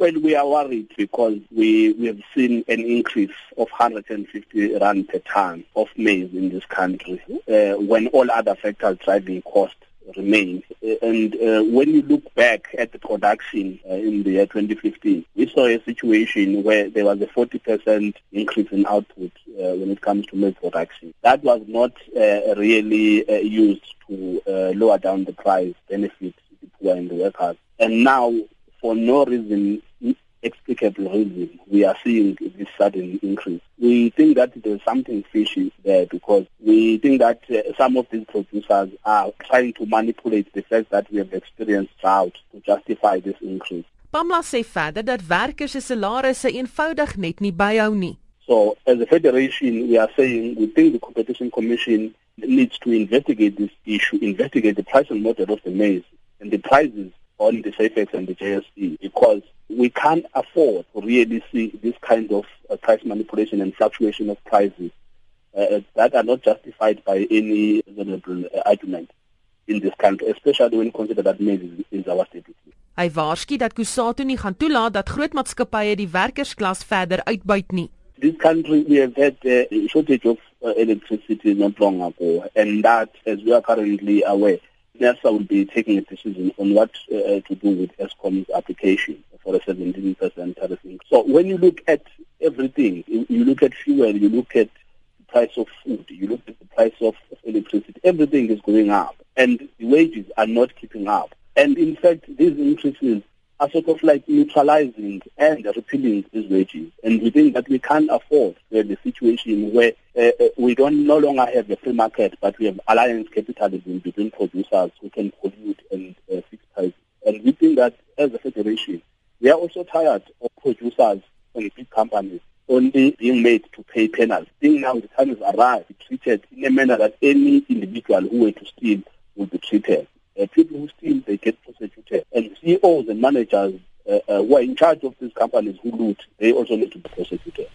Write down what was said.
Well, we are worried because we, we have seen an increase of 150 rand per ton of maize in this country uh, when all other factors driving cost remain. And uh, when you look back at the production uh, in the year 2015, we saw a situation where there was a 40% increase in output uh, when it comes to milk production. That was not uh, really uh, used to uh, lower down the price, benefit the poor and the workers. And now, for no reason, explicable reason, we are seeing this sudden increase. We think that there's something fishy there because we think that uh, some of these producers are trying to manipulate the fact that we have experienced drought to justify this increase. Pamla sê verder dat werkers se salarisse eenvoudig net nie byhou nie. So as a federation we are saying we think the competition commission needs to investigate this issue, investigate the pricing model of the maize and the prices on the SAFEX and the JSE because we can't afford to really see this kind of uh, price manipulation and fluctuation of prices uh, that are not justified by any reasonable uh, argument in this country, especially when you consider that maize is, is our staple. Hy waarsku dat Kusatu nie gaan toelaat dat groot maatskappye die werkersklas verder uitbuit nie. This country we have had a shortage of uh, electricity not long ago and that as we are currently aware NERSA will be taking a decision on what uh, to do with Eskom's application for a 17% tariff increase. So when you look at everything, you, look at fuel, you look at the price of food, you look at the price of, of electricity, everything is going up and the wages are not keeping up. And in fact, these increases are sort of like neutralizing and repealing these wages. And we think that we can't afford have a situation where uh, uh, we don't no longer have a free market, but we have alliance capitalism between producers who can pollute and uh, fix prices. And we think that as a federation, we are also tired of producers and big companies only being made to pay penalties. I think now the time has arrived to be treated in a manner that any individual who were to steal will be treated. Uh, people who steal, they get prosecuted. And CEOs and managers uh, uh, who are in charge of these companies who loot, they also need to be prosecuted.